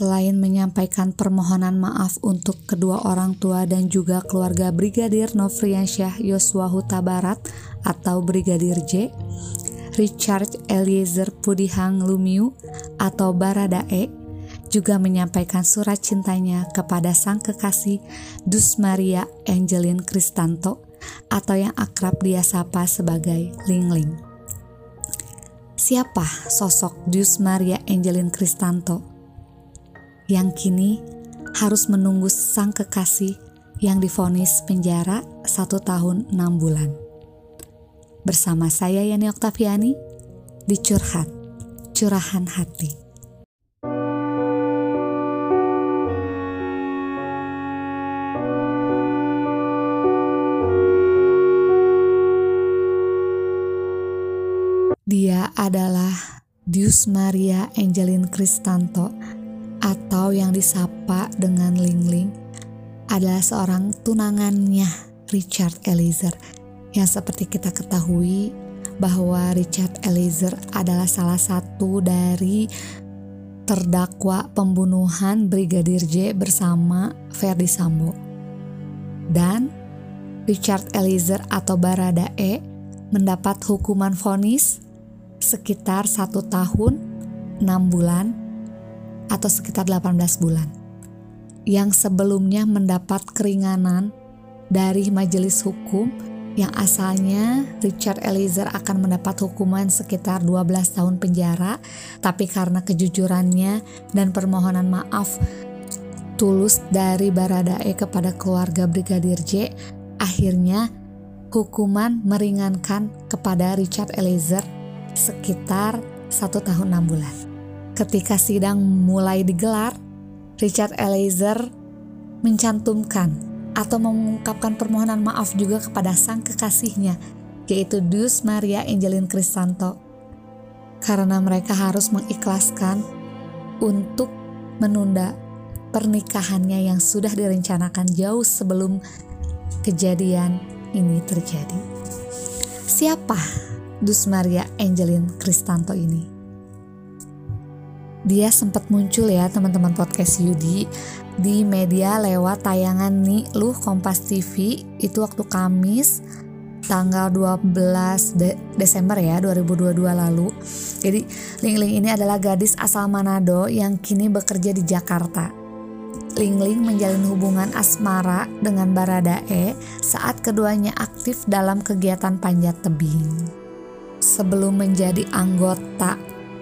Selain menyampaikan permohonan maaf untuk kedua orang tua dan juga keluarga Brigadir Nofriansyah Yosua Huta Barat atau Brigadir J, Richard Eliezer Pudihang Lumiu atau Baradae juga menyampaikan surat cintanya kepada sang kekasih Dus Maria Angelin Kristanto atau yang akrab dia sapa sebagai Ling Ling. Siapa sosok Dus Maria Angelin Kristanto? Yang kini harus menunggu sang kekasih yang difonis penjara satu tahun enam bulan. Bersama saya Yani Oktaviani di Curhat, Curahan Hati. Dia adalah Dius Maria Angelin Kristanto atau yang disapa dengan Ling Ling adalah seorang tunangannya Richard Eliezer yang seperti kita ketahui bahwa Richard Eliezer adalah salah satu dari terdakwa pembunuhan Brigadir J bersama Ferdi Sambo. Dan Richard Eliezer atau Baradae mendapat hukuman vonis sekitar satu tahun, enam bulan atau sekitar 18 bulan. Yang sebelumnya mendapat keringanan dari majelis hukum yang asalnya Richard Eliezer akan mendapat hukuman sekitar 12 tahun penjara, tapi karena kejujurannya dan permohonan maaf tulus dari Baradae kepada keluarga Brigadir J, akhirnya hukuman meringankan kepada Richard Eliezer sekitar satu tahun enam bulan. Ketika sidang mulai digelar, Richard Eliezer mencantumkan atau mengungkapkan permohonan maaf juga kepada sang kekasihnya, yaitu Deus Maria Angelin Kristanto. Karena mereka harus mengikhlaskan untuk menunda pernikahannya yang sudah direncanakan jauh sebelum kejadian ini terjadi. Siapa Dus Maria Angelin Kristanto ini? Dia sempat muncul ya teman-teman podcast Yudi di media lewat tayangan nih lu Kompas TV itu waktu Kamis tanggal 12 De Desember ya 2022 lalu. Jadi Ling Ling ini adalah gadis asal Manado yang kini bekerja di Jakarta. Ling Ling menjalin hubungan asmara dengan Baradae saat keduanya aktif dalam kegiatan panjat tebing. Sebelum menjadi anggota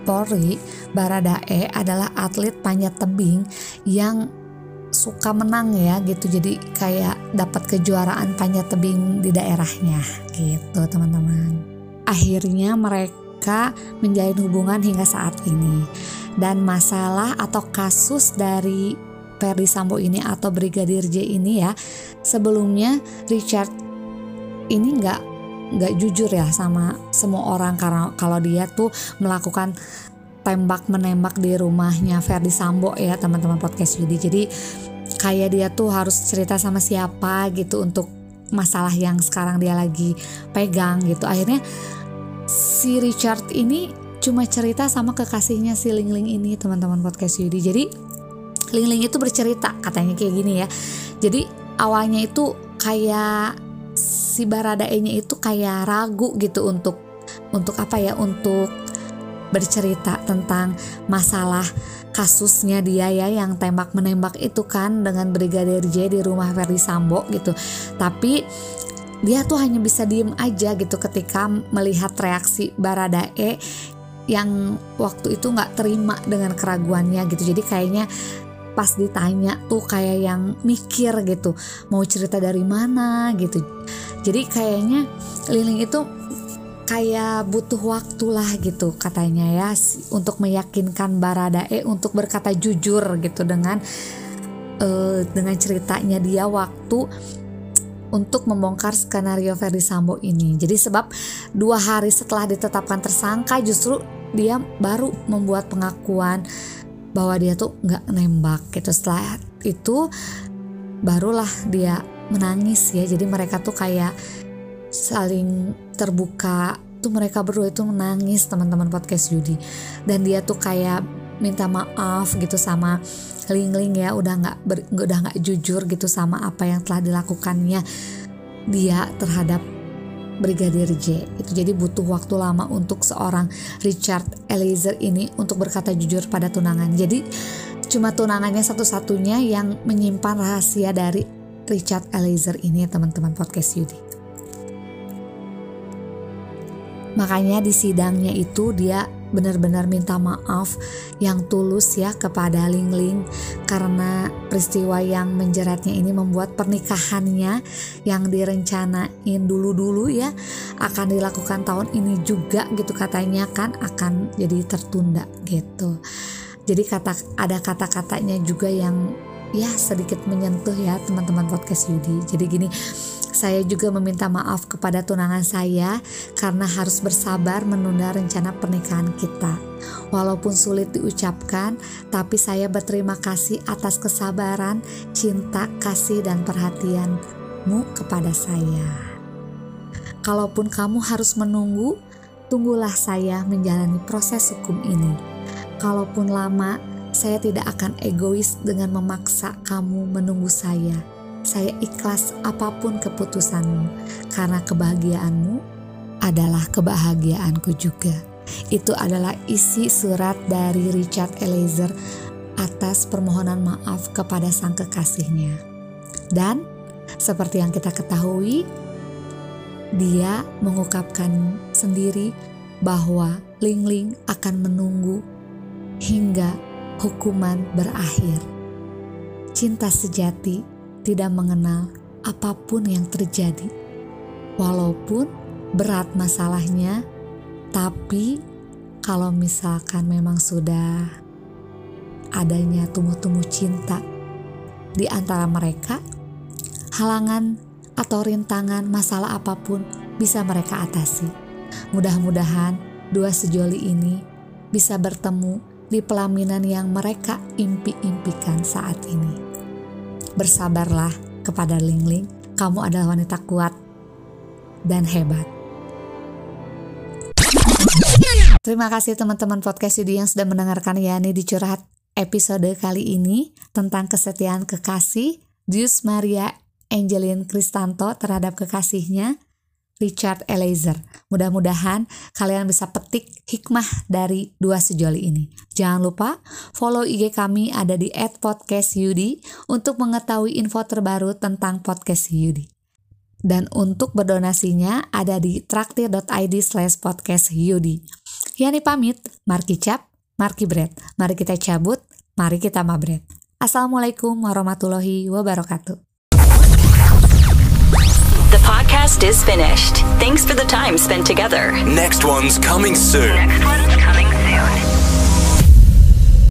Polri, Baradae adalah atlet panjat tebing yang suka menang ya gitu. Jadi kayak dapat kejuaraan panjat tebing di daerahnya gitu teman-teman. Akhirnya mereka menjalin hubungan hingga saat ini. Dan masalah atau kasus dari Ferdi Sambo ini atau Brigadir J ini ya sebelumnya Richard ini nggak nggak jujur ya sama semua orang karena kalau dia tuh melakukan tembak menembak di rumahnya Ferdi Sambo ya teman-teman podcast Yudi jadi kayak dia tuh harus cerita sama siapa gitu untuk masalah yang sekarang dia lagi pegang gitu. Akhirnya si Richard ini cuma cerita sama kekasihnya si Ling Ling ini teman-teman podcast Yudi jadi Ling Ling itu bercerita katanya kayak gini ya. Jadi awalnya itu kayak si Baradae-nya itu kayak ragu gitu untuk untuk apa ya untuk bercerita tentang masalah kasusnya dia ya yang tembak menembak itu kan dengan Brigadir J di rumah Ferdi Sambo gitu. Tapi dia tuh hanya bisa diem aja gitu ketika melihat reaksi Baradae yang waktu itu nggak terima dengan keraguannya gitu. Jadi kayaknya pas ditanya tuh kayak yang mikir gitu mau cerita dari mana gitu jadi kayaknya Liling itu kayak butuh waktu lah gitu katanya ya untuk meyakinkan Baradae untuk berkata jujur gitu dengan uh, dengan ceritanya dia waktu untuk membongkar skenario Ferdi Sambo ini. Jadi sebab dua hari setelah ditetapkan tersangka justru dia baru membuat pengakuan bahwa dia tuh nggak nembak gitu. Setelah itu barulah dia menangis ya. Jadi mereka tuh kayak saling terbuka. Tuh mereka berdua itu menangis teman-teman podcast Yudi dan dia tuh kayak minta maaf gitu sama Ling Ling ya. Udah nggak udah nggak jujur gitu sama apa yang telah dilakukannya dia terhadap Brigadir J. Itu jadi butuh waktu lama untuk seorang Richard Eliezer ini untuk berkata jujur pada tunangan. Jadi cuma tunangannya satu-satunya yang menyimpan rahasia dari Richard Eliezer ini teman-teman podcast Yudi. Makanya di sidangnya itu dia benar-benar minta maaf yang tulus ya kepada Ling Ling karena peristiwa yang menjeratnya ini membuat pernikahannya yang direncanain dulu-dulu ya akan dilakukan tahun ini juga gitu katanya kan akan jadi tertunda gitu. Jadi kata ada kata-katanya juga yang ya sedikit menyentuh ya teman-teman podcast Yudi. Jadi gini, saya juga meminta maaf kepada tunangan saya karena harus bersabar menunda rencana pernikahan kita. Walaupun sulit diucapkan, tapi saya berterima kasih atas kesabaran, cinta, kasih, dan perhatianmu kepada saya. Kalaupun kamu harus menunggu, tunggulah saya menjalani proses hukum ini. Kalaupun lama, saya tidak akan egois dengan memaksa kamu menunggu saya saya ikhlas apa pun keputusanmu, karena kebahagiaanmu adalah kebahagiaanku juga. Itu adalah isi surat dari Richard Eliezer atas permohonan maaf kepada sang kekasihnya. Dan seperti yang kita ketahui, dia mengungkapkan sendiri bahwa Ling Ling akan menunggu hingga hukuman berakhir. Cinta sejati tidak mengenal apa pun yang terjadi. Walaupun berat masalahnya, tapi kalau misalkan memang sudah adanya tumbuh-tumbuh cinta di antara mereka, halangan atau rintangan masalah apa pun bisa mereka atasi. Mudah-mudahan dua sejoli ini bisa bertemu di pelaminan yang mereka impi-impikan saat ini. Bersabarlah kepada Ling Ling, kamu adalah wanita kuat dan hebat. Terima kasih teman-teman podcast Yudi yang sudah mendengarkan Yani di curhat episode kali ini tentang kesetiaan kekasih Dius Maria Angelin Kristanto terhadap kekasihnya Richard Eliezer. Mudah-mudahan kalian bisa petik hikmah dari dua sejoli ini. Jangan lupa follow IG kami ada di @podcastyudi untuk mengetahui info terbaru tentang podcast Yudi. Dan untuk berdonasinya ada di traktir.id slash podcast Yudi. Yani pamit, Marki Cap, Marki Bread. Mari kita cabut, mari kita mabret. Assalamualaikum warahmatullahi wabarakatuh. Podcast is finished. Thanks for the time spent together. Next one's coming soon.